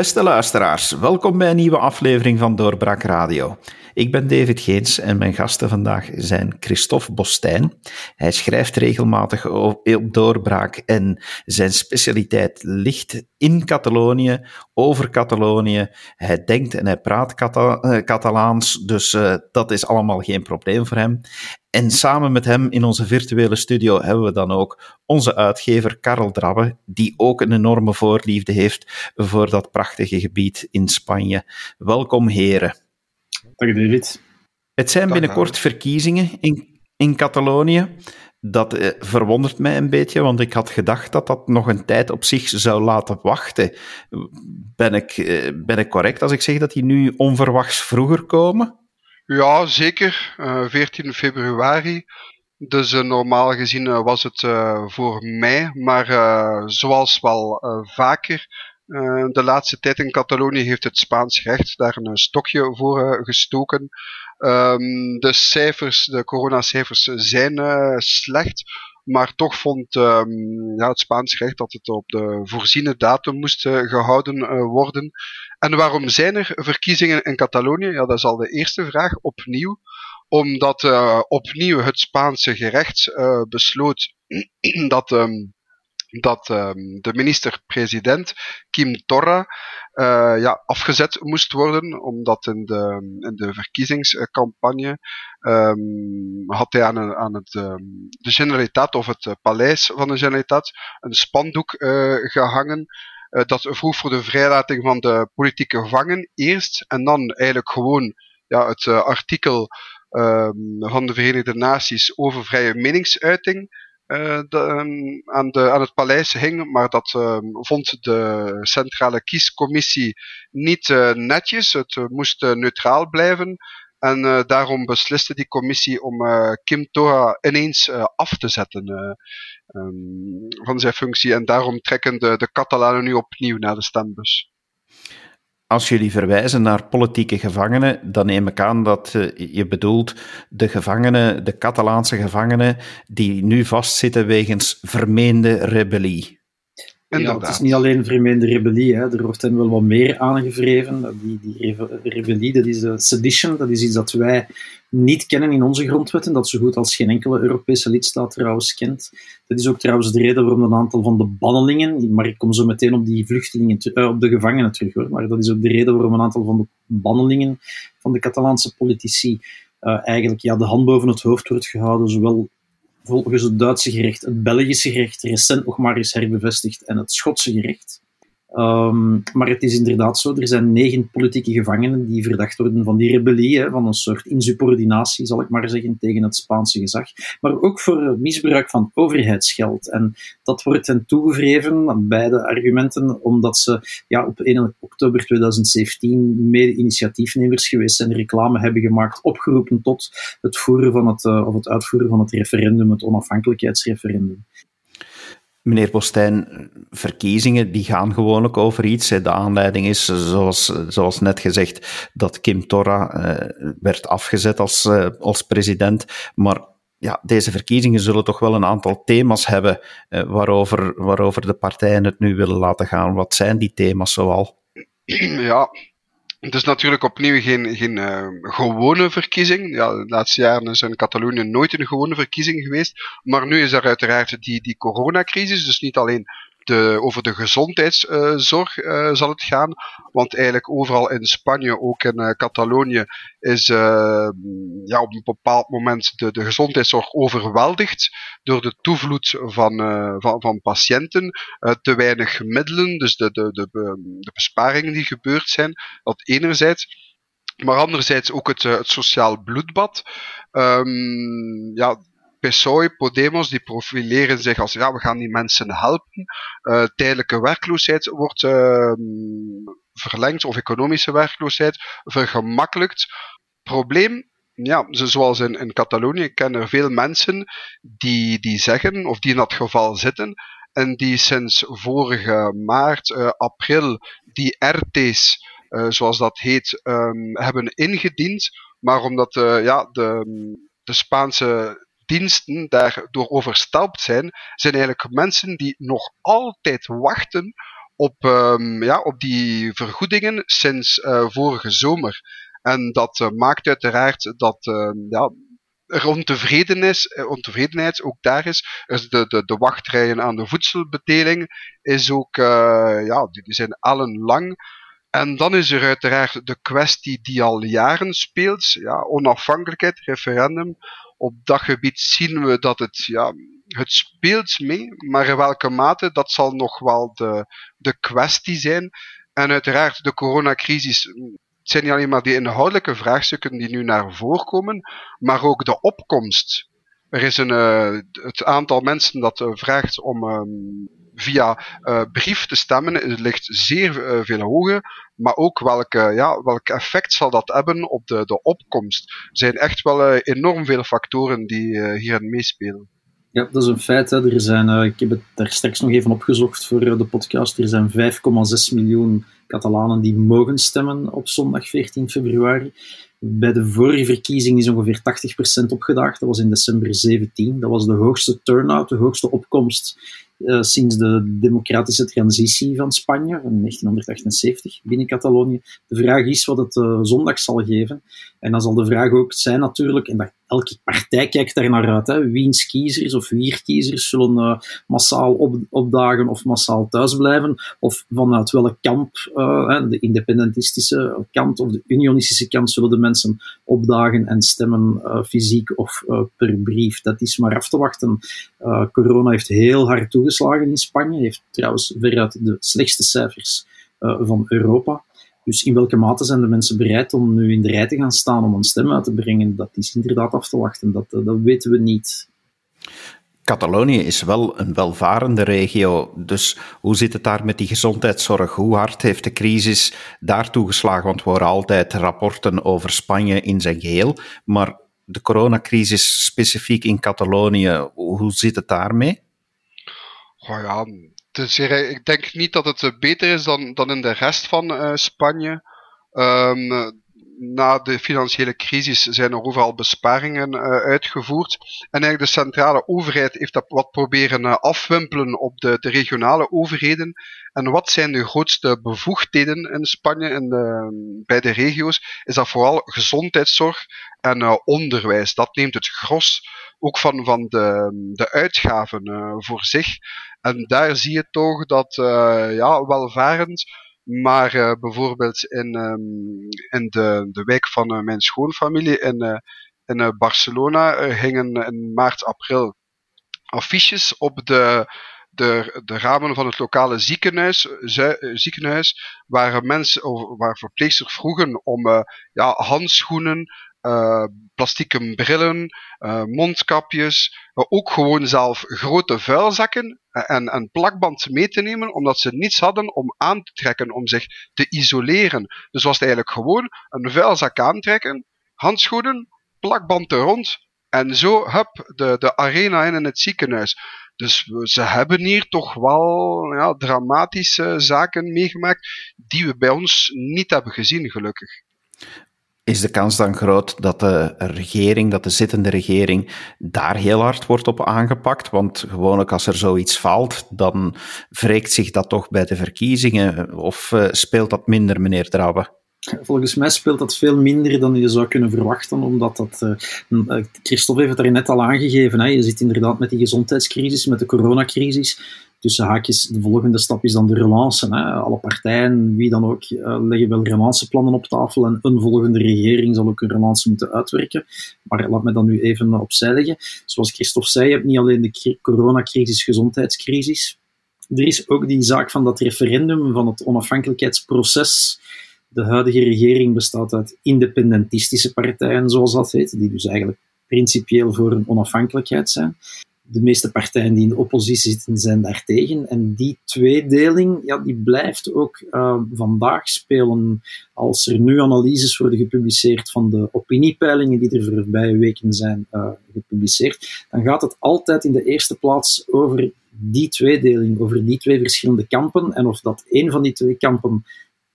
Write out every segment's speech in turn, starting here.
Beste luisteraars, welkom bij een nieuwe aflevering van Doorbraak Radio. Ik ben David Geens en mijn gasten vandaag zijn Christophe Bostijn. Hij schrijft regelmatig op Doorbraak en zijn specialiteit ligt in Catalonië, over Catalonië. Hij denkt en hij praat uh, Catalaans, dus uh, dat is allemaal geen probleem voor hem. En samen met hem in onze virtuele studio hebben we dan ook onze uitgever Karel Drabbe, die ook een enorme voorliefde heeft voor dat prachtige gebied in Spanje. Welkom, heren. Dag David. Het zijn binnenkort verkiezingen in, in Catalonië. Dat eh, verwondert mij een beetje, want ik had gedacht dat dat nog een tijd op zich zou laten wachten. Ben ik, eh, ben ik correct als ik zeg dat die nu onverwachts vroeger komen? Ja, zeker. Uh, 14 februari. Dus uh, normaal gezien uh, was het uh, voor mei, maar zoals wel vaker de laatste tijd in Catalonië heeft het Spaans recht daar een stokje voor gestoken. Um, de cijfers, de coronacijfers zijn slecht, maar toch vond um, ja, het Spaans recht dat het op de voorziene datum moest gehouden worden. En waarom zijn er verkiezingen in Catalonië? Ja, dat is al de eerste vraag, opnieuw. Omdat opnieuw het Spaanse gerecht besloot dat, um, dat um, de minister-president, Kim Torra, uh, ja, afgezet moest worden. Omdat in de, in de verkiezingscampagne um, had hij aan, aan het, de Generalitat of het paleis van de Generalitat een spandoek gehangen uh, dat vroeg voor de vrijlating van de politieke gevangen eerst en dan eigenlijk gewoon ja, het artikel van de Verenigde Naties over vrije meningsuiting de, um, aan, aan het paleis hing, maar dat um, vond de Centrale Kiescommissie niet netjes. Het moest neutraal blijven. En daarom besliste die commissie om Kim Toa ineens af te zetten um, van zijn functie. En daarom trekken de, de Catalanen nu opnieuw naar de stembus. Als jullie verwijzen naar politieke gevangenen, dan neem ik aan dat je bedoelt de gevangenen, de Catalaanse gevangenen, die nu vastzitten wegens vermeende rebellie. Ja, het is niet alleen vermeende rebellie, hè. er wordt hen wel wat meer aangevreven. Die, die rebellie, dat is de sedition, dat is iets dat wij niet kennen in onze grondwetten, dat zo goed als geen enkele Europese lidstaat trouwens kent. Dat is ook trouwens de reden waarom een aantal van de bannelingen, maar ik kom zo meteen op die vluchtelingen, uh, op de gevangenen terug hoor, maar dat is ook de reden waarom een aantal van de bannelingen van de Catalaanse politici uh, eigenlijk ja, de hand boven het hoofd wordt gehouden, zowel volgens het Duitse gerecht, het Belgische gerecht recent nog maar eens herbevestigd en het Schotse gerecht. Um, maar het is inderdaad zo, er zijn negen politieke gevangenen die verdacht worden van die rebellie, van een soort insubordinatie, zal ik maar zeggen, tegen het Spaanse gezag. Maar ook voor misbruik van overheidsgeld. En dat wordt hen toegevreven, beide argumenten, omdat ze ja, op 1 oktober 2017 mede-initiatiefnemers geweest zijn, reclame hebben gemaakt, opgeroepen tot het, voeren van het, uh, of het uitvoeren van het referendum, het onafhankelijkheidsreferendum. Meneer Bostijn, verkiezingen die gaan gewoonlijk over iets. De aanleiding is, zoals, zoals net gezegd, dat Kim Torra uh, werd afgezet als, uh, als president. Maar ja, deze verkiezingen zullen toch wel een aantal thema's hebben uh, waarover, waarover de partijen het nu willen laten gaan. Wat zijn die thema's zoal? Ja, het is natuurlijk opnieuw geen, geen uh, gewone verkiezing. Ja, de laatste jaren is in Catalonië nooit een gewone verkiezing geweest. Maar nu is er uiteraard die, die coronacrisis. Dus niet alleen over de gezondheidszorg uh, zal het gaan. Want eigenlijk overal in Spanje, ook in uh, Catalonië, is uh, ja, op een bepaald moment de, de gezondheidszorg overweldigd door de toevloed van, van, van patiënten. te weinig middelen, dus de, de, de, de besparingen die gebeurd zijn. Dat enerzijds. Maar anderzijds ook het, het sociaal bloedbad. Um, ja, PSOE, Podemos, die profileren zich als ja, we gaan die mensen helpen. Uh, tijdelijke werkloosheid wordt uh, verlengd, of economische werkloosheid vergemakkelijkt. Probleem, ja, zoals in, in Catalonië, ik ken er veel mensen die, die zeggen, of die in dat geval zitten, en die sinds vorige maart, uh, april, die RT's, zoals dat heet, um, hebben ingediend. Maar omdat ja, de, de Spaanse diensten daardoor overstelpt zijn, zijn eigenlijk mensen die nog altijd wachten op, ehm, ja, op die vergoedingen sinds vorige zomer. En dat maakt uiteraard dat ehm, ja, er ontevredenis, ontevredenheid ook daar is. is de, de, de wachtrijen aan de voedselbedeling is ook, ja, die, zijn lang. En dan is er uiteraard de kwestie die al jaren speelt, ja, onafhankelijkheid, referendum. Op dat gebied zien we dat het, ja, het speelt mee, maar in welke mate, dat zal nog wel de, de kwestie zijn. En uiteraard, de coronacrisis, het zijn niet alleen maar die inhoudelijke vraagstukken die nu naar voren komen, maar ook de opkomst. Er is een, uh, het aantal mensen dat uh, vraagt om um, via uh, brief te stemmen ligt zeer veel hoger. Maar ook welke, ja, welk effect zal dat hebben op de, de opkomst? Er zijn echt wel enorm veel factoren die hierin meespelen. Ja, dat is een feit. Hè. Er zijn, ik heb het daar straks nog even opgezocht voor de podcast. Er zijn 5,6 miljoen Catalanen die mogen stemmen op zondag 14 februari. Bij de vorige verkiezing is ongeveer 80% opgedaagd. Dat was in december 17. Dat was de hoogste turnout, de hoogste opkomst uh, sinds de democratische transitie van Spanje van 1978 binnen Catalonië. De vraag is wat het uh, zondag zal geven. En dan zal de vraag ook zijn natuurlijk, en dat elke partij kijkt daar naar uit. Hè. Wiens kiezers of wierkiezers zullen uh, massaal op, opdagen of massaal thuisblijven. Of vanuit welk kamp, de independentistische kant of de unionistische kant, zullen de mensen opdagen en stemmen fysiek of per brief. Dat is maar af te wachten. corona heeft heel hard toegeslagen in Spanje. Heeft trouwens veruit de slechtste cijfers van Europa. Dus in welke mate zijn de mensen bereid om nu in de rij te gaan staan om een stem uit te brengen? Dat is inderdaad af te wachten. Dat, eh, dat weten we niet. Catalonië is wel een welvarende regio, dus hoe zit het daar met die gezondheidszorg? Hoe hard heeft de crisis daartoe geslagen? Want we horen altijd rapporten over Spanje in zijn geheel, maar de coronacrisis specifiek in Catalonië, hoe zit het daarmee? Ja, dus ik denk niet dat het eh, beter is dan, dan in de rest van uh, Spanje. Um, na de financiële crisis zijn er overal besparingen uh, uitgevoerd. En eigenlijk de centrale overheid heeft dat wat proberen uh, afwimpelen op de, de, regionale overheden. En wat zijn de grootste bevoegdheden in Spanje en bij de regio's? Is dat vooral gezondheidszorg en uh, onderwijs. Dat neemt het gros ook van, van de, de uitgaven voor zich. En daar zie je toch dat ja, welvarend, maar uh, bijvoorbeeld in, um, in de, de wijk van uh, mijn schoonfamilie in, in Barcelona hingen in maart, april affiches op de, de, de ramen van het lokale ziekenhuis, ziekenhuis waar mensen, waar verpleegsters vroegen om ja, handschoenen, uh, plastieke brillen, uh, mondkapjes, maar ook gewoon zelf grote vuilzakken en, en plakband mee te nemen, omdat ze niets hadden om aan te trekken, om zich te isoleren. Dus was het eigenlijk gewoon een vuilzak aantrekken, handschoenen, plakband er rond, en zo, hup, de, de arena in, het ziekenhuis. Dus ze hebben hier toch wel ja, dramatische zaken meegemaakt die we bij ons niet hebben gezien, gelukkig. Is de kans dan groot dat de regering, dat de zittende regering, daar heel hard wordt op aangepakt? Want gewoonlijk als er zoiets valt, dan wreekt zich dat toch bij de verkiezingen. Of uh, speelt dat minder, meneer Drabbe? Volgens mij speelt dat veel minder dan je zou kunnen verwachten, omdat dat. Uh, Christophe heeft het er net al aangegeven. Hè, je zit inderdaad met die gezondheidscrisis, met de coronacrisis tussen haakjes, de volgende stap is dan de relance. Hè. Alle partijen, wie dan ook, uh, leggen wel relanceplannen op tafel en een volgende regering zal ook een relance moeten uitwerken. Maar laat me dat nu even opzij leggen. Zoals Christophe zei, je hebt niet alleen de coronacrisis, gezondheidscrisis. Er is ook die zaak van dat referendum, van het onafhankelijkheidsproces. De huidige regering bestaat uit independentistische partijen, zoals dat heet, die dus eigenlijk principieel voor een onafhankelijkheid zijn de meeste partijen die in de oppositie zitten, zijn daartegen. En die tweedeling, ja, die blijft ook uh, vandaag spelen. Als er nu analyses worden gepubliceerd van de opiniepeilingen die er voorbije weken zijn uh, gepubliceerd, dan gaat het altijd in de eerste plaats over die tweedeling, over die twee verschillende kampen. En of dat een van die twee kampen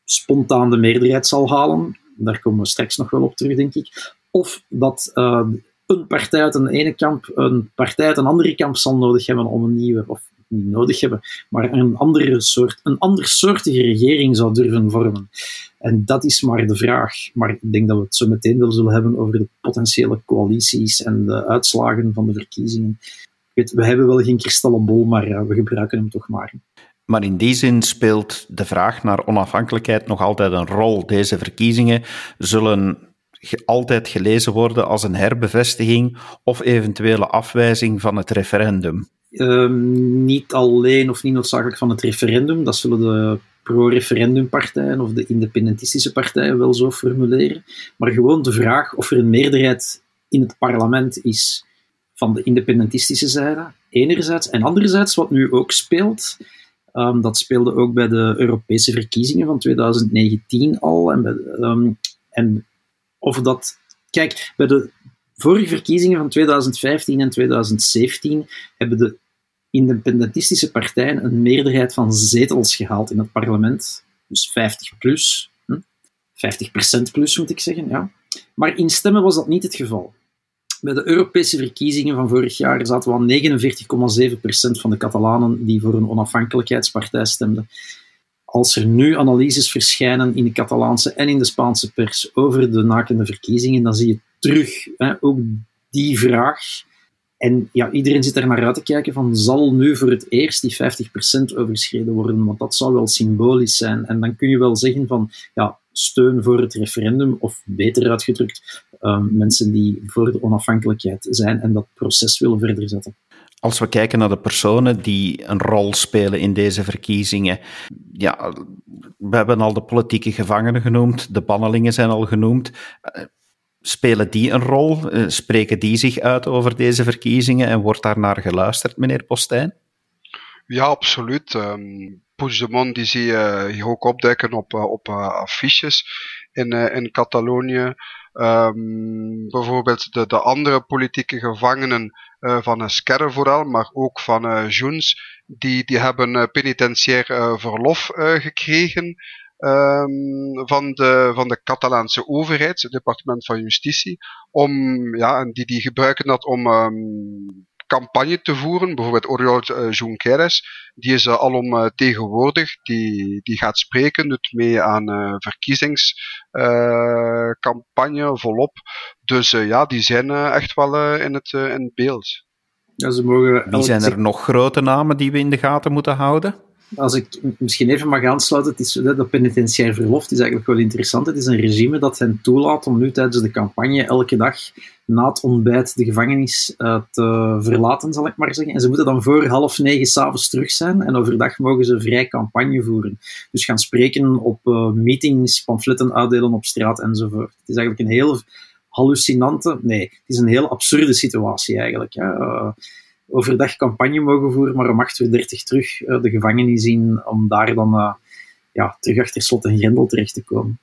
spontaan de meerderheid zal halen, daar komen we straks nog wel op terug, denk ik. Of dat uh, een partij uit een ene kamp een partij uit een andere kamp zal nodig hebben om een nieuwe, of niet nodig hebben, maar een andere soort, een andersoortige regering zou durven vormen. En dat is maar de vraag. Maar ik denk dat we het zo meteen wel zullen hebben over de potentiële coalities en de uitslagen van de verkiezingen. Weet, we hebben wel geen kristallenbol, maar we gebruiken hem toch maar. Maar in die zin speelt de vraag naar onafhankelijkheid nog altijd een rol. Deze verkiezingen zullen altijd gelezen worden als een herbevestiging of eventuele afwijzing van het referendum. Ehm, niet alleen of niet noodzakelijk van het referendum, dat zullen de pro-referendumpartijen of de independentistische partijen wel zo formuleren, maar gewoon de vraag of er een meerderheid in het parlement is van de independentistische zijde, enerzijds, en anderzijds wat nu ook speelt, um, dat speelde ook bij de Europese verkiezingen van 2019 al, en, bij, um, en of dat. Kijk, bij de vorige verkiezingen van 2015 en 2017 hebben de independentistische partijen een meerderheid van zetels gehaald in het parlement. Dus 50 plus. Hm? 50% plus moet ik zeggen, ja. Maar in stemmen was dat niet het geval. Bij de Europese verkiezingen van vorig jaar zaten we aan 49,7% van de Catalanen die voor een onafhankelijkheidspartij stemden als er nu analyses verschijnen in de Catalaanse en in de Spaanse pers over de nakende verkiezingen, dan zie je terug hè, ook die vraag. En ja, iedereen zit er naar uit te kijken van, zal nu voor het eerst die 50% overschreden worden? Want dat zou wel symbolisch zijn. En dan kun je wel zeggen van, ja, steun voor het referendum, of beter uitgedrukt, um, mensen die voor de onafhankelijkheid zijn en dat proces willen verder zetten. Als we kijken naar de personen die een rol spelen in deze verkiezingen, ja, we hebben al de politieke gevangenen genoemd, de bannelingen zijn al genoemd. Eh, spelen die een rol? Eh, spreken die zich uit over deze verkiezingen en wordt daar naar geluisterd, meneer Postijn? Ja, absoluut. Um, Puigdemont die zie je hier ook opduiken op, eh, op affiches in, in Catalonië. Um, bijvoorbeeld de, de andere politieke gevangenen uh, van Esquerre vooral, maar ook van uh, Junts, die, die hebben penitentiair verlof gekregen um, van, de, van de Catalaanse overheid, het departement van justitie, om, ja, en die, die gebruiken dat om um, campagne te voeren. Bijvoorbeeld Oriol uh, Junqueras, die is uh, alom tegenwoordig, die, die gaat spreken, doet mee aan uh, verkiezingscampagne volop. Dus ja, die zijn echt wel in, het, in het beeld. Ja, ze mogen Wie zijn er nog grote namen die we in de gaten moeten houden? Als ik misschien even mag aansluiten, het is, dat penitentiair verlof is eigenlijk wel interessant. Het is een regime dat hen toelaat om nu tijdens de campagne elke dag na het ontbijt de gevangenis uh, te verlaten, zal ik maar zeggen. En ze moeten dan voor half negen s'avonds terug zijn en overdag mogen ze vrij campagne voeren. Dus gaan spreken op uh, meetings, pamfletten uitdelen op straat enzovoort. Het is eigenlijk een heel hallucinante, nee, het is een heel absurde situatie eigenlijk. Hè. Uh, overdag campagne mogen voeren, maar om 8.30 uur terug uh, de gevangenis in, om daar dan uh, ja, terug achter slot en grendel terecht te komen.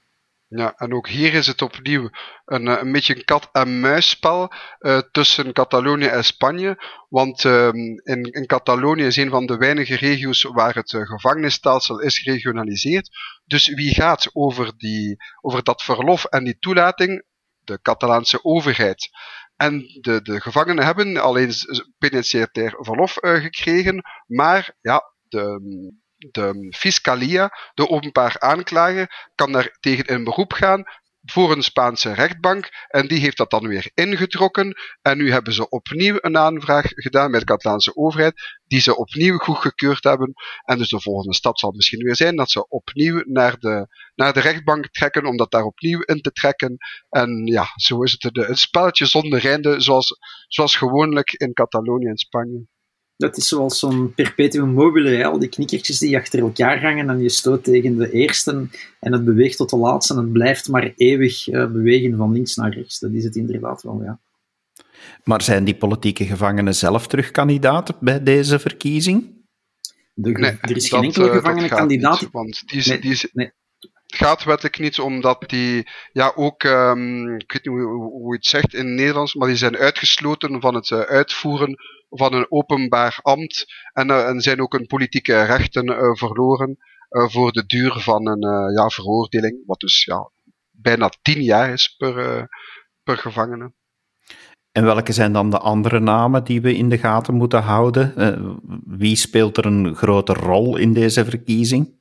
Ja, en ook hier is het opnieuw een, eh, een beetje een kat-en-muisspel uh, tussen Catalonië en Spanje. Want uh, in, in Catalonië is een van de weinige regio's waar het uh, gevangenisstelsel is geregionaliseerd. Dus wie gaat over, die, over dat verlof en die toelating? De Catalaanse overheid. En de, de gevangenen hebben alleen penitentiair verlof uh, gekregen, maar ja, de, de fiscalia, de openbaar aanklager, kan daar tegen in beroep gaan voor een Spaanse rechtbank en die heeft dat dan weer ingetrokken. En nu hebben ze opnieuw een aanvraag gedaan met de Catalaanse overheid die ze opnieuw goedgekeurd hebben. En dus de volgende stap zal misschien weer zijn dat ze opnieuw naar de, naar de rechtbank trekken om dat daar opnieuw in te trekken. En ja, zo is het een spelletje zonder einde zoals, zoals gewoonlijk in Catalonië en Spanje. Dat is zoals zo'n perpetuum mobile, al die knikkertjes die achter elkaar hangen en je stoot tegen de eerste en het beweegt tot de laatste en het blijft maar eeuwig uh, bewegen van links naar rechts. Dat is het inderdaad wel, ja. Maar zijn die politieke gevangenen zelf terug kandidaat bij deze verkiezing? De, nee, er is geen enkele uh, gevangene kandidaat. Niet, want die is, nee, die is, nee. Het gaat wettelijk niet, omdat die ja, ook, um, ik weet niet hoe, hoe je het zegt in het Nederlands, maar die zijn uitgesloten van het uh, uitvoeren van een openbaar ambt en, uh, en zijn ook hun politieke rechten uh, verloren voor de duur van een ja, veroordeling, wat dus ja, bijna tien jaar is per, per gevangene. En welke zijn dan de andere namen die we in de gaten moeten houden? Wie speelt er een grote rol in deze verkiezing?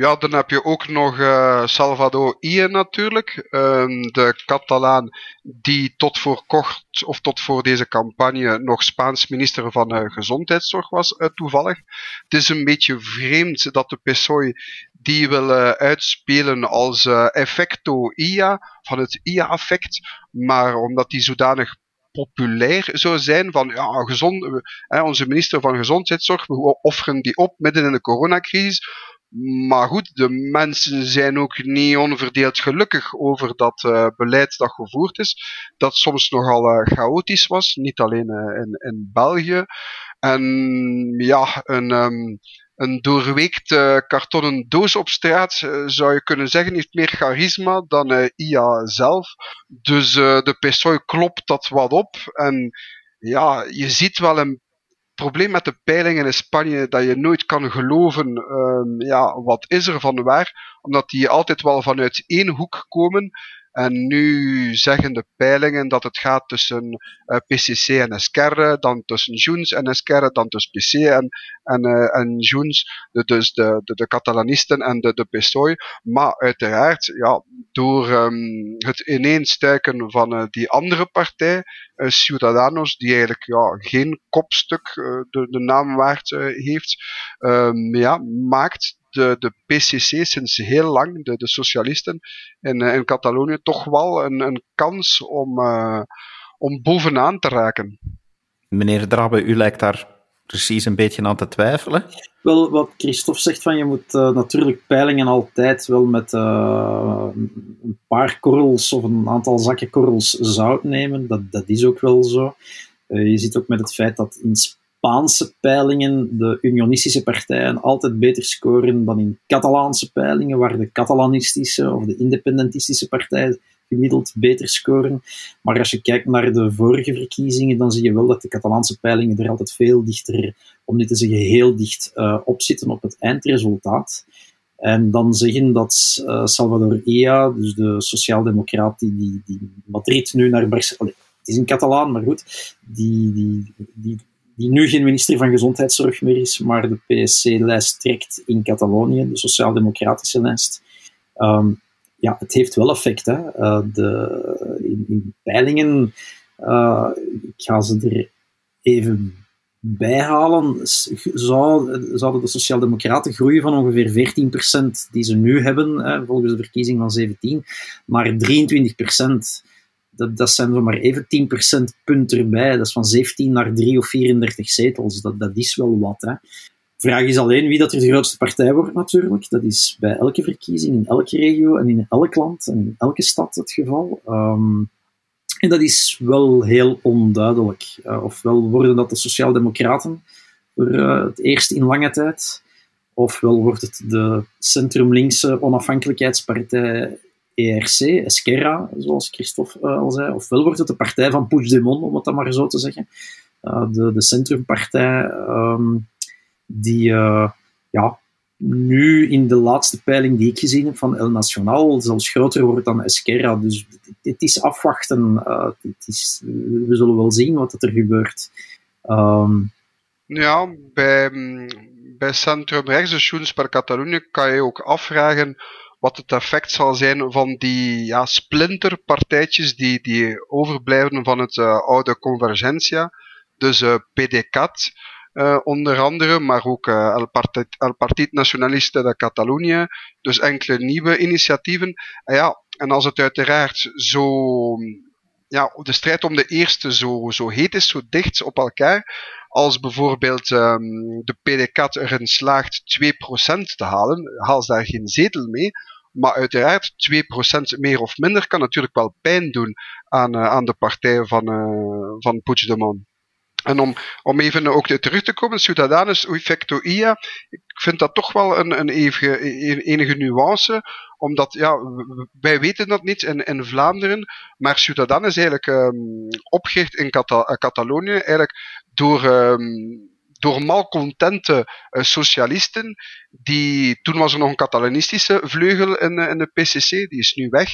Ja, dan heb je ook nog uh, Salvador Ille natuurlijk, um, de Catalaan die tot voor kort of tot voor deze campagne nog Spaans minister van uh, Gezondheidszorg was, uh, toevallig. Het is een beetje vreemd dat de PSOE die wil uitspelen als effecto IA, van het IA-effect, maar omdat die zodanig populair zou zijn van ja, gezond, onze minister van Gezondheidszorg, we offeren die op midden in de coronacrisis maar goed, de mensen zijn ook niet onverdeeld gelukkig over dat uh, beleid dat gevoerd is. Dat soms nogal uh, chaotisch was, niet alleen uh, in, in België. En ja, een, um, een doorweekte kartonnen doos op straat, zou je kunnen zeggen, heeft meer charisma dan IA zelf. Dus de PSOE klopt dat wat op. En ja, je ziet wel een probleem met de peilingen in Spanje dat je nooit kan geloven, um, ja, wat is er van waar, omdat die altijd wel vanuit één hoek komen. En nu zeggen de peilingen dat het gaat tussen eh, PCC en Esquerre, dan tussen Junts en Esquerre, dan tussen PC en, en, uh, en Junts, dus de, de, de Catalanisten en de, de PSOE. Maar uiteraard, ja, door um, het ineenstuiken van uh, die andere partij, Ciudadanos, die eigenlijk ja, geen kopstuk de, de naam waard heeft, um, ja, maakt de, de PCC sinds heel lang, de, de socialisten in, eh, in Catalonië, toch wel een, een kans om, uh, om bovenaan te raken. Meneer Drabbe, u lijkt daar precies een beetje aan te twijfelen. Wel, wat Christophe zegt, van je moet uh, natuurlijk peilingen altijd wel met uh, een paar korrels of een aantal zakken korrels zout nemen. Dat, dat is ook wel zo. Uh, je ziet ook met het feit dat in Spaanse peilingen de unionistische partijen altijd beter scoren dan in Catalaanse peilingen, waar de Catalanistische of de independentistische partijen gemiddeld beter scoren. Maar als je kijkt naar de vorige verkiezingen, dan zie je wel dat de Catalaanse peilingen er altijd veel dichter, om niet te zeggen heel dicht, uh, op zitten op het eindresultaat. En dan zeggen dat uh, Salvador Illa, dus de sociaaldemocraat die, die, die Madrid nu naar Barcelona... Het is een Catalaan, maar goed. Die, die, die die nu geen minister van Gezondheidszorg meer is, maar de PSC-lijst trekt in Catalonië, de sociaal-democratische lijst. Um, ja, het heeft wel effect. Hè. Uh, de, in, in peilingen, uh, ik ga ze er even bijhalen, zou, zouden de Sociaaldemocraten groeien van ongeveer 14% die ze nu hebben, hè, volgens de verkiezing van 17, naar 23% dat, dat zijn zomaar even 10% punt erbij. Dat is van 17 naar 3 of 34 zetels. Dat, dat is wel wat. Hè. Vraag is alleen wie dat er de grootste partij wordt natuurlijk. Dat is bij elke verkiezing, in elke regio en in elk land en in elke stad het geval. Um, en dat is wel heel onduidelijk. Uh, ofwel worden dat de Sociaaldemocraten voor uh, het eerst in lange tijd, ofwel wordt het de centrum-linkse onafhankelijkheidspartij ERC, Esquerra, zoals Christophe uh, al zei, ofwel wordt het de partij van Puigdemont, om het dan maar zo te zeggen. Uh, de, de centrumpartij um, die uh, ja, nu in de laatste peiling die ik gezien heb van El Nacional zelfs groter wordt dan Esquerra. Dus het is afwachten. het is, we zullen wel zien wat er gebeurt. Um, ja, bij, bij Centrum Rechts, de Junts per Catalunya, kan je ook afvragen wat het effect zal zijn van die ja, splinterpartijtjes die, die overblijven van het uh, oude Convergentia. Dus uh, PDCAT uh, onder andere, maar ook El, Partit, El Partit Nacionalista de Catalunya. Dus enkele nieuwe initiatieven. En, ja, en als het uiteraard zo ja, de strijd om de eerste zo, zo heet is, zo dicht op elkaar, als bijvoorbeeld um, de PDCAT erin slaagt 2% te halen, haal ze daar geen zetel mee. Maar uiteraard, 2% meer of minder kan natuurlijk wel pijn doen aan, uh, aan de partij van, uh, van Puigdemont. En om, om even ook terug te komen, Ciudadanos Effecto IA, ik vind dat toch wel een, een enige, nuance, omdat ja, wij weten dat niet in, in Vlaanderen, maar Ciudadanos is eigenlijk um, opgericht in Cata Catalonië, eigenlijk door um, door malcontente uh, socialisten, die, toen was er nog een catalanistische vleugel in, uh, in de PCC, die is nu weg,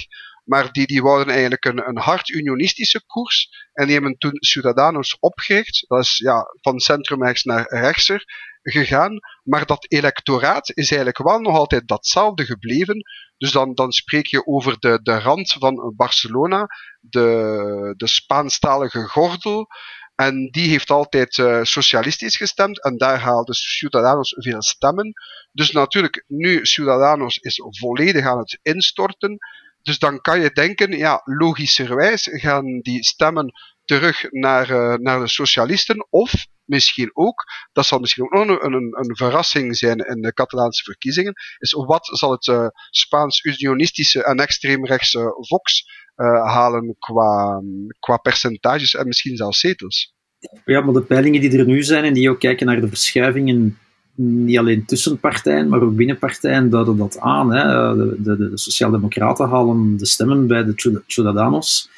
maar die, die wouden eigenlijk een, een hard unionistische koers. En die hebben toen Ciudadanos opgericht. Dat is ja, van centrumrechts naar rechtser gegaan. Maar dat electoraat is eigenlijk wel nog altijd datzelfde gebleven. Dus dan, dan spreek je over de, de rand van Barcelona, de, de Spaanstalige gordel. En die heeft altijd uh, socialistisch gestemd en daar haalde Ciudadanos veel stemmen. Dus natuurlijk, nu Ciudadanos is volledig aan het instorten. Dus dan kan je denken, ja, logischerwijs gaan die stemmen terug naar, uh, naar de socialisten. Of misschien ook, dat zal misschien ook nog een, een, een verrassing zijn in de Catalaanse verkiezingen, is wat zal het uh, Spaans-unionistische en extreemrechtse Vox uh, halen qua, qua percentages en misschien zelfs zetels. Ja, maar de peilingen die er nu zijn en die ook kijken naar de verschuivingen niet alleen tussen partijen, maar ook binnen partijen duiden dat aan. Hè. De, de, de Sociaaldemocraten halen de stemmen bij de Ciudadanos.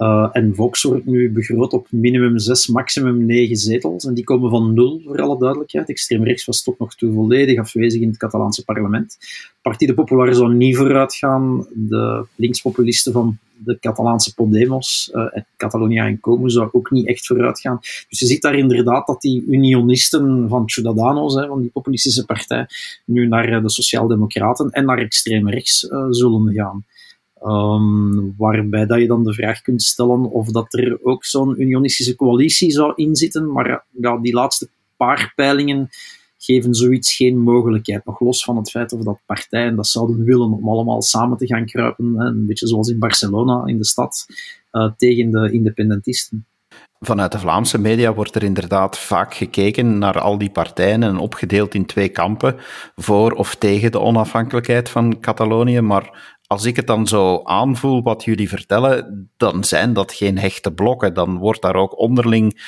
Uh, en Vox wordt nu begroot op minimum 6, maximum 9 zetels. En die komen van nul, voor alle duidelijkheid. Extreem rechts was tot nog toe volledig afwezig in het Catalaanse parlement. Partij Popular zou niet vooruit gaan. De linkspopulisten van de Catalaanse Podemos, uh, Catalonia en Como, zou ook niet echt vooruit gaan. Dus je ziet daar inderdaad dat die unionisten van Ciudadanos, hè, van die populistische partij, nu naar eh, de Sociaaldemocraten en naar extreem rechts zullen gaan. Um, waarbij dat je dan de vraag kunt stellen of dat er ook zo'n unionistische coalitie zou inzitten. Maar ja, die laatste paar peilingen geven zoiets geen mogelijkheid. Nog los van het feit of dat partijen dat zouden willen om allemaal samen te gaan kruipen. Hè, een beetje zoals in Barcelona, in de stad, uh, tegen de independentisten. Vanuit de Vlaamse media wordt er inderdaad vaak gekeken naar al die partijen en opgedeeld in twee kampen, voor of tegen de onafhankelijkheid van Catalonië. Maar als ik het dan zo aanvoel wat jullie vertellen, dan zijn dat geen hechte blokken. Dan wordt daar ook onderling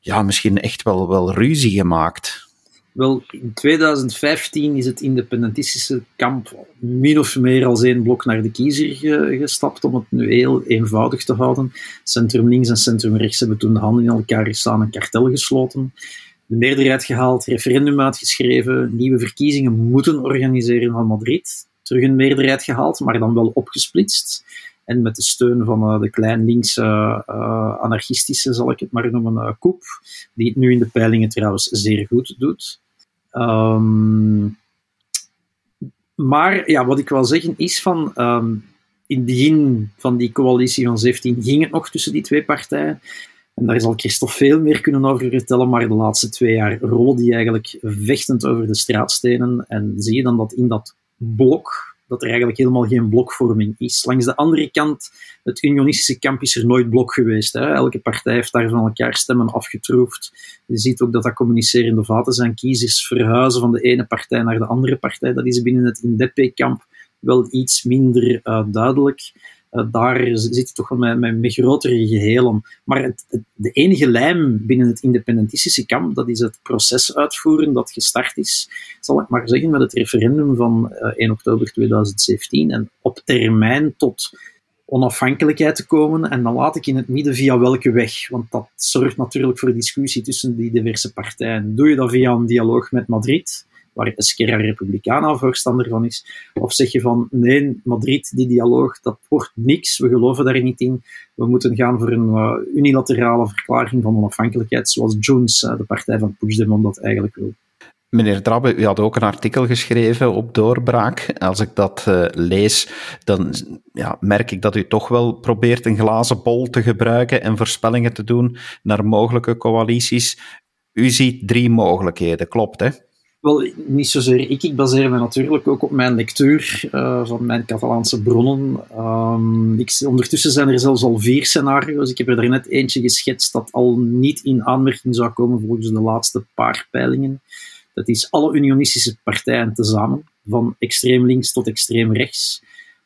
ja, misschien echt wel, wel ruzie gemaakt. Wel, in 2015 is het independentistische kamp min of meer als één blok naar de kiezer gestapt, om het nu heel eenvoudig te houden. Centrum links en centrum rechts hebben toen de handen in elkaar gestaan en kartel gesloten. De meerderheid gehaald, referendum uitgeschreven, nieuwe verkiezingen moeten organiseren van Madrid terug een meerderheid gehaald, maar dan wel opgesplitst. En met de steun van uh, de klein linkse uh, anarchistische, zal ik het maar noemen, uh, Koep, die het nu in de peilingen trouwens zeer goed doet. Um, maar ja, wat ik wil zeggen is van. Um, in het begin van die coalitie van 17 ging het nog tussen die twee partijen. En daar zal Christophe veel meer kunnen over vertellen, maar de laatste twee jaar rollen die eigenlijk vechtend over de straatstenen. En zie je dan dat in dat blok, dat er eigenlijk helemaal geen blokvorming is. Langs de andere kant, het unionistische kamp is er nooit blok geweest. Hè. Elke partij heeft daar van elkaar stemmen afgetroefd. Je ziet ook dat dat communicerende vaten zijn. Kiezers verhuizen van de ene partij naar de andere partij. Dat is binnen het Indepe-kamp wel iets minder uh, duidelijk. Uh, daar zit toch wel met, met, met, grotere gehelen. Maar het, de enige lijm binnen het independentistische kamp, dat is het proces uitvoeren dat gestart is, zal ik maar zeggen, met het referendum van uh, 1 oktober 2017. En op termijn tot onafhankelijkheid te komen. En dan laat ik in het midden via welke weg. Want dat zorgt natuurlijk voor discussie tussen die diverse partijen. Doe je dat via een dialoog met Madrid? Waar Esquerra Republicana voorstander van is? Of zeg je van nee, Madrid, die dialoog, dat wordt niks, we geloven daar niet in. We moeten gaan voor een uh, unilaterale verklaring van onafhankelijkheid, zoals Jones, uh, de partij van Puigdemont, dat eigenlijk wil. Meneer Drabbe, u had ook een artikel geschreven op Doorbraak. Als ik dat uh, lees, dan ja, merk ik dat u toch wel probeert een glazen bol te gebruiken en voorspellingen te doen naar mogelijke coalities. U ziet drie mogelijkheden, klopt hè? Wel, niet zozeer ik. Ik baseer me natuurlijk ook op mijn lectuur uh, van mijn Catalaanse bronnen. Ik, ondertussen zijn er zelfs al vier scenario's. Ik heb er net eentje geschetst dat al niet in aanmerking zou komen volgens de laatste paar peilingen. Dat is alle unionistische partijen tezamen, van extreem links tot extreem rechts.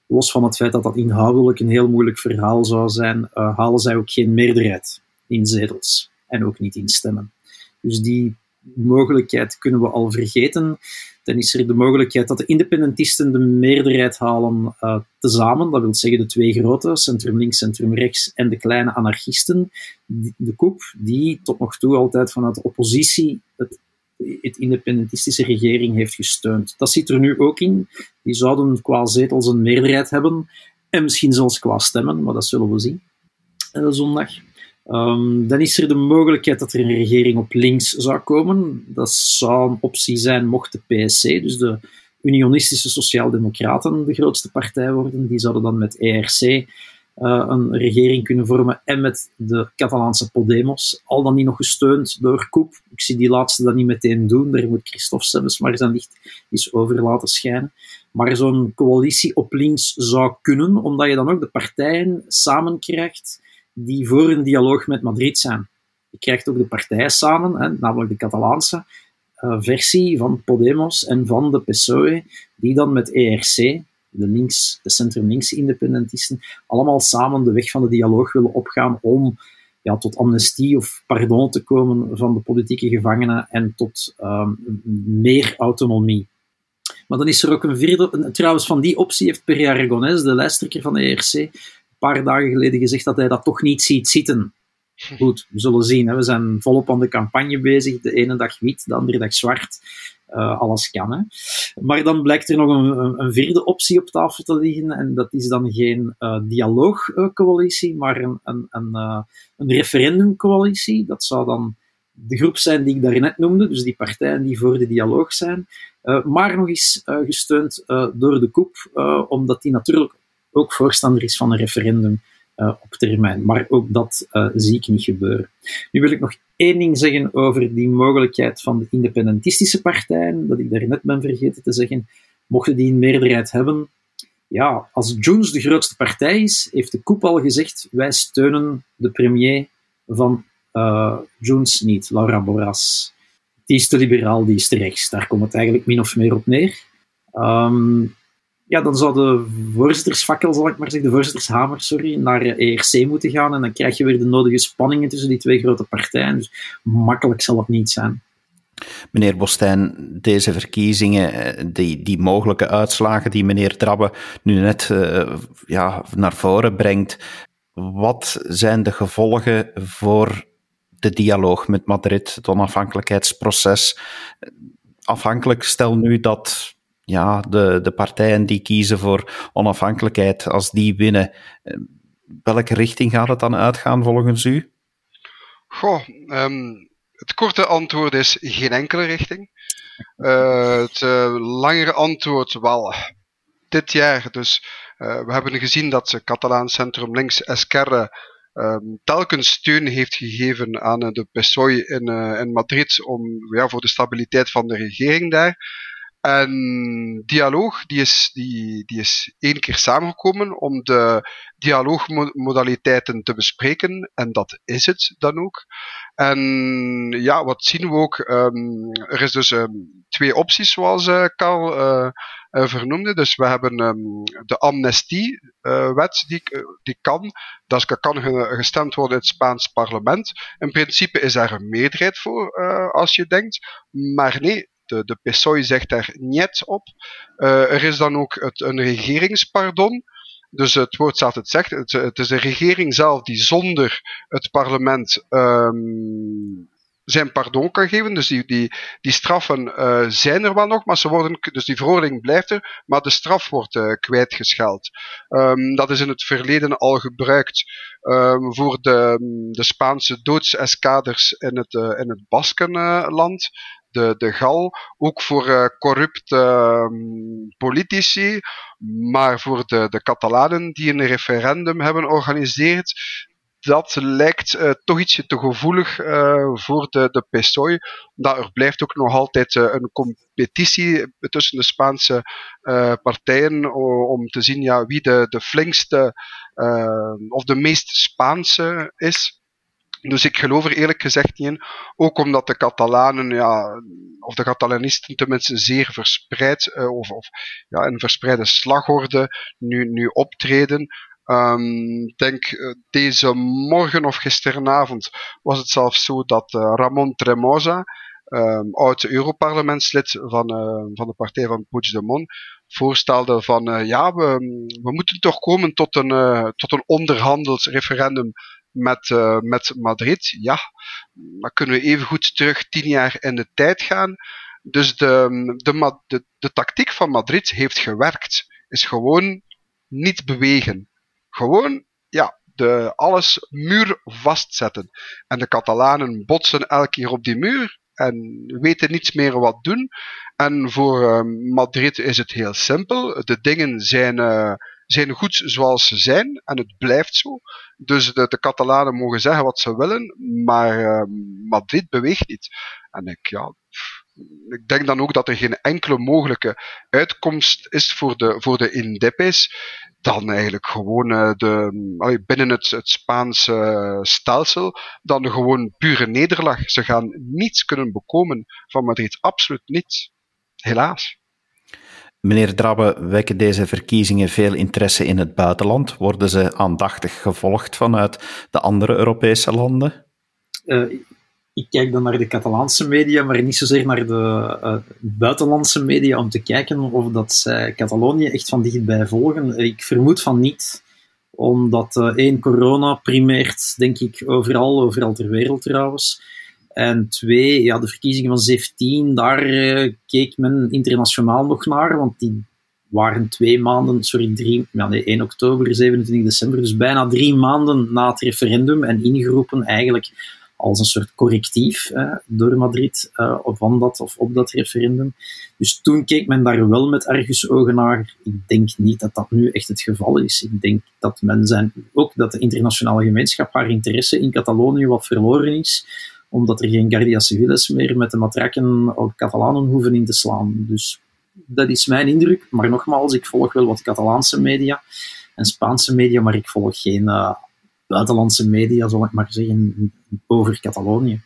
Los van het feit dat dat inhoudelijk een heel moeilijk verhaal zou zijn, uh, halen zij ook geen meerderheid in zetels en ook niet in stemmen. Dus die mogelijkheid kunnen we al vergeten. Dan is er de mogelijkheid dat de independentisten de meerderheid halen uh, tezamen. Dat wil zeggen de twee grote, centrum links, centrum rechts en de kleine anarchisten. De koep, die tot nog toe altijd vanuit de oppositie het, het independentistische regering heeft gesteund. Dat zit er nu ook in. Die zouden qua zetels een meerderheid hebben. En misschien zelfs qua stemmen, maar dat zullen we zien. Uh, zondag. Um, dan is er de mogelijkheid dat er een regering op links zou komen. Dat zou een optie zijn mocht de PSC, dus de Unionistische Sociaaldemocraten, de grootste partij worden. Die zouden dan met ERC uh, een regering kunnen vormen en met de Catalaanse Podemos, al dan niet nog gesteund door Koep. Ik zie die laatste dat niet meteen doen, daar moet Christophe Sebbes maar zijn licht eens over laten schijnen. Maar zo'n coalitie op links zou kunnen, omdat je dan ook de partijen samen krijgt die voor een dialoog met Madrid zijn. Je krijgt ook de partijen samen, hè, namelijk de Catalaanse uh, versie van Podemos en van de PSOE, die dan met ERC, de, links, de centrum-links independentisten, allemaal samen de weg van de dialoog willen opgaan om ja, tot amnestie of pardon te komen van de politieke gevangenen en tot um, meer autonomie. Maar dan is er ook een vierde, trouwens van die optie heeft Per Aragonés, de lijsttrekker van de ERC, paar dagen geleden gezegd dat hij dat toch niet ziet zitten. Goed, we zullen zien. Hè. We zijn volop aan de campagne bezig. De ene dag wit, de andere dag zwart. Uh, alles kan. Hè. Maar dan blijkt er nog een, een, vierde optie op tafel te liggen. En dat is dan geen uh, dialoogcoalitie, maar een, een, een, uh, een referendumcoalitie. Dat zou dan de groep zijn die ik daarnet noemde, dus die partijen die voor de dialoog zijn. maar nog eens gesteund door de koep, omdat die natuurlijk ook voorstander is van een referendum uh, op termijn. Maar ook dat uh, zie ik niet gebeuren. Nu wil ik nog één ding zeggen over die mogelijkheid van de independentistische partijen, dat ik daarnet ben vergeten te zeggen. Mochten die een meerderheid hebben, ja, als Junts de grootste partij is, heeft de koep al gezegd, wij steunen de premier van uh, Junts niet, Laura Borras. Die is te liberaal, die is te rechts. Daar komt het eigenlijk min of meer op neer. Um, ja, dan zou de voorzittersfakkel, zal ik maar zeggen, de voorzittershamer, sorry, naar ERC moeten gaan. En dan krijg je weer de nodige spanningen tussen die twee grote partijen. Dus makkelijk zal het niet zijn. Meneer Bostijn, deze verkiezingen, eh, die, die mogelijke uitslagen die meneer Drabbe nu net uh, ja, naar voren brengt, wat zijn de gevolgen voor de dialoog met Madrid, het onafhankelijkheidsproces? Afhankelijk, stel nu dat ja, de, de partijen die kiezen voor onafhankelijkheid, als die winnen, eh, welke richting gaat het dan uitgaan volgens u? Goh, um, het korte antwoord is geen enkele richting. Uh, het uh, langere antwoord wel dit jaar. Dus we hebben gezien dat ze Catalaan Centrum Links Esquerra um, telkens steun heeft gegeven aan de PSOE in, in Madrid om, ja, voor de stabiliteit van de regering daar. En dialoog, die is, die, die is één keer samengekomen om de dialoogmodaliteiten te bespreken. En dat is het dan ook. En ja, wat zien we ook? Um, er is dus um, twee opties, zoals uh, vernoemde. Dus we hebben um, de amnestiewet, die, die kan. Dat kan gestemd worden in het Spaans parlement. In principe is daar een meerderheid voor, als je denkt. Maar nee, de, de PSOE zegt daar niet op. Uh, er is dan ook het, een regeringspardon. Dus het woord staat het zegt. Het, het, is de regering zelf die zonder het parlement um, zijn pardon kan geven. Dus die, die, die straffen uh, zijn er wel nog, maar ze worden, dus die verordening blijft er, maar de straf wordt uh, kwijtgescheld. Um, dat is in het verleden al gebruikt um, voor de, de Spaanse doodseskaders in het, in het Baskenland de, de gal, ook voor uh, corrupte um, politici, maar voor de, de Catalanen die een referendum hebben georganiseerd, dat lijkt uh, toch ietsje te gevoelig uh, voor de, de PSOE. Omdat er blijft ook nog altijd een competitie tussen de Spaanse partijen om te zien ja, wie de, de flinkste of de meest Spaanse is. Dus ik geloof er eerlijk gezegd niet in. Ook omdat de Catalanen, ja, of de Catalanisten tenminste zeer verspreid, uh, of, of ja, een verspreide slagorde nu, nu optreden. Um, denk uh, deze morgen of gisteravond was het zelfs zo dat uh, Ramon Tremosa, um, oud Europarlementslid van, van de partij van Puigdemont, voorstelde van ja, we, we moeten toch komen tot een, tot een onderhandeld referendum met, uh, met Madrid, ja, dan kunnen we even goed terug tien jaar in de tijd gaan. Dus de, de, de, tactiek van Madrid heeft gewerkt. Is gewoon niet bewegen. Gewoon, ja, de, alles muur vastzetten. En de Catalanen botsen elke keer op die muur en weten niets meer wat doen. En voor uh, Madrid is het heel simpel. De dingen zijn, uh, zijn goed zoals ze zijn en het blijft zo. Dus de, de Catalanen mogen zeggen wat ze willen, maar uh, Madrid beweegt niet. En ik, ja, ik denk dan ook dat er geen enkele mogelijke uitkomst is voor de, voor de Indepes dan eigenlijk gewoon uh, de, binnen het, het Spaanse stelsel, dan gewoon pure nederlag. Ze gaan niets kunnen bekomen van Madrid. Absoluut niets. Helaas. Meneer Drabbe, wekken deze verkiezingen veel interesse in het buitenland? Worden ze aandachtig gevolgd vanuit de andere Europese landen? Uh, ik kijk dan naar de Catalaanse media, maar niet zozeer naar de uh, buitenlandse media om te kijken of dat zij Catalonië echt van dichtbij volgen. Ik vermoed van niet, omdat één, corona primeert, denk ik, overal, overal ter wereld trouwens. En twee, ja, de verkiezingen van 17, daar uh, keek men internationaal nog naar, want die waren twee maanden, sorry, drie, nee, 1 oktober, 27 december, dus bijna drie maanden na het referendum en ingeroepen eigenlijk als een soort correctief door Madrid uh, van dat of op dat referendum. Dus toen keek men daar wel met argusogen naar. Ik denk niet dat dat nu echt het geval is. Ik denk dat men zijn, ook dat de internationale gemeenschap haar interesse in Catalonië wat verloren is, omdat er geen Guardia Civiles meer met de matrakken op Catalanen hoeven in te slaan. Dus dat is mijn indruk. Maar nogmaals, ik volg wel wat Catalaanse media en Spaanse media, maar ik volg geen uh, buitenlandse media, zal ik maar zeggen, over Catalonië.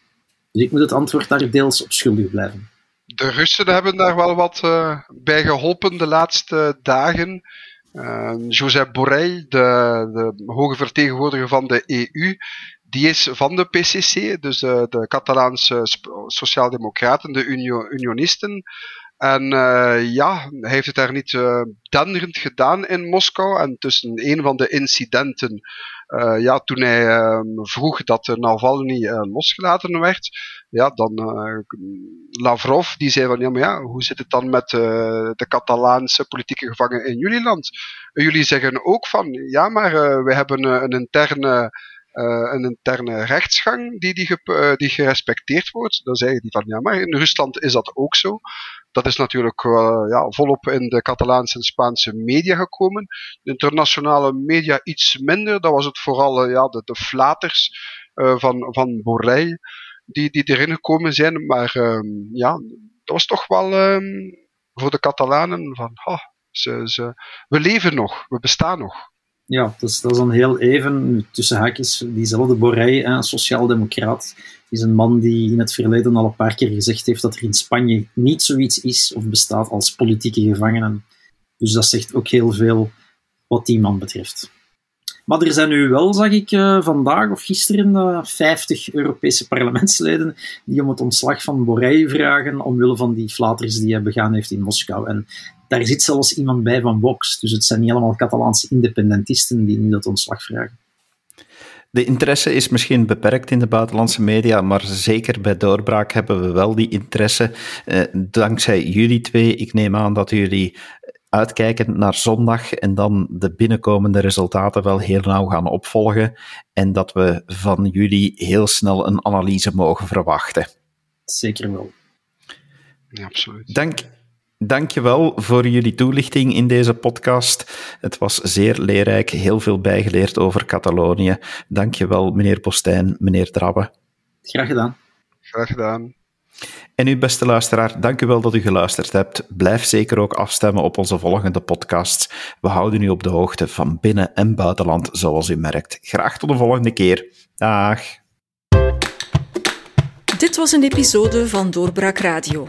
Dus ik moet het antwoord daar deels op schuldig blijven. De Russen hebben daar wel wat uh, bij geholpen de laatste dagen. Uh, Josep Borrell, de, de, hoge vertegenwoordiger van de EU, die is van de PCC, dus uh, de Catalaanse Sociaaldemocraten, de Unio Unionisten. En uh, ja, hij heeft het daar niet uh, denderend gedaan in Moskou. En tussen een van de incidenten ja, toen hij uh, vroeg dat Navalny losgelaten werd, ja, dan Lavrov die zei van ja, maar ja, hoe zit het dan met de Catalaanse politieke gevangenen in jullie land? jullie zeggen ook van ja, maar we hebben een interne uh, een interne rechtsgang die, die, ge, die gerespecteerd wordt. Dan zeggen die van ja, maar in Rusland is dat ook zo. Dat is natuurlijk uh, ja, volop in de Catalaanse en Spaanse media gekomen. De internationale media iets minder. Dat was het vooral ja, de, de flaters van, van Borrell die, die erin gekomen zijn. Maar um, ja, dat was toch wel um, voor de Catalanen van oh, ze, ze, we leven nog, we bestaan nog. Ja, dat is, dat dan heel even, tussen haakjes, diezelfde Borrell, een sociaal-democraat, is een man die in het verleden al een paar keer gezegd heeft dat er in Spanje niet zoiets is of bestaat als politieke gevangenen. Dus dat zegt ook heel veel wat die man betreft. Maar er zijn nu wel, zag ik uh, vandaag of gisteren, uh, 50 Europese parlementsleden die om het ontslag van Borrell vragen omwille van die flaters die hij begaan heeft in Moskou. En daar zit zelfs iemand bij van Vox. Dus het zijn niet allemaal Catalaanse independentisten die nu dat ontslag vragen. De interesse is misschien beperkt in de buitenlandse media, maar zeker bij doorbraak hebben we wel die interesse. Eh, dankzij jullie twee. Ik neem aan dat jullie uitkijken naar zondag en dan de binnenkomende resultaten wel heel nauw gaan opvolgen. En dat we van jullie heel snel een analyse mogen verwachten. Zeker wel. Ja, absoluut. Dank, Dankjewel voor jullie toelichting in deze podcast. Het was zeer leerrijk, heel veel bijgeleerd over Catalonië. Dankjewel, meneer Postijn, meneer Drabbe. Graag gedaan. Graag gedaan. En u, beste luisteraar, dank u wel dat u geluisterd hebt. Blijf zeker ook afstemmen op onze volgende podcasts. We houden u op de hoogte van binnen- en buitenland, zoals u merkt. Graag tot de volgende keer. Dag. Dit was een episode van Doorbraak Radio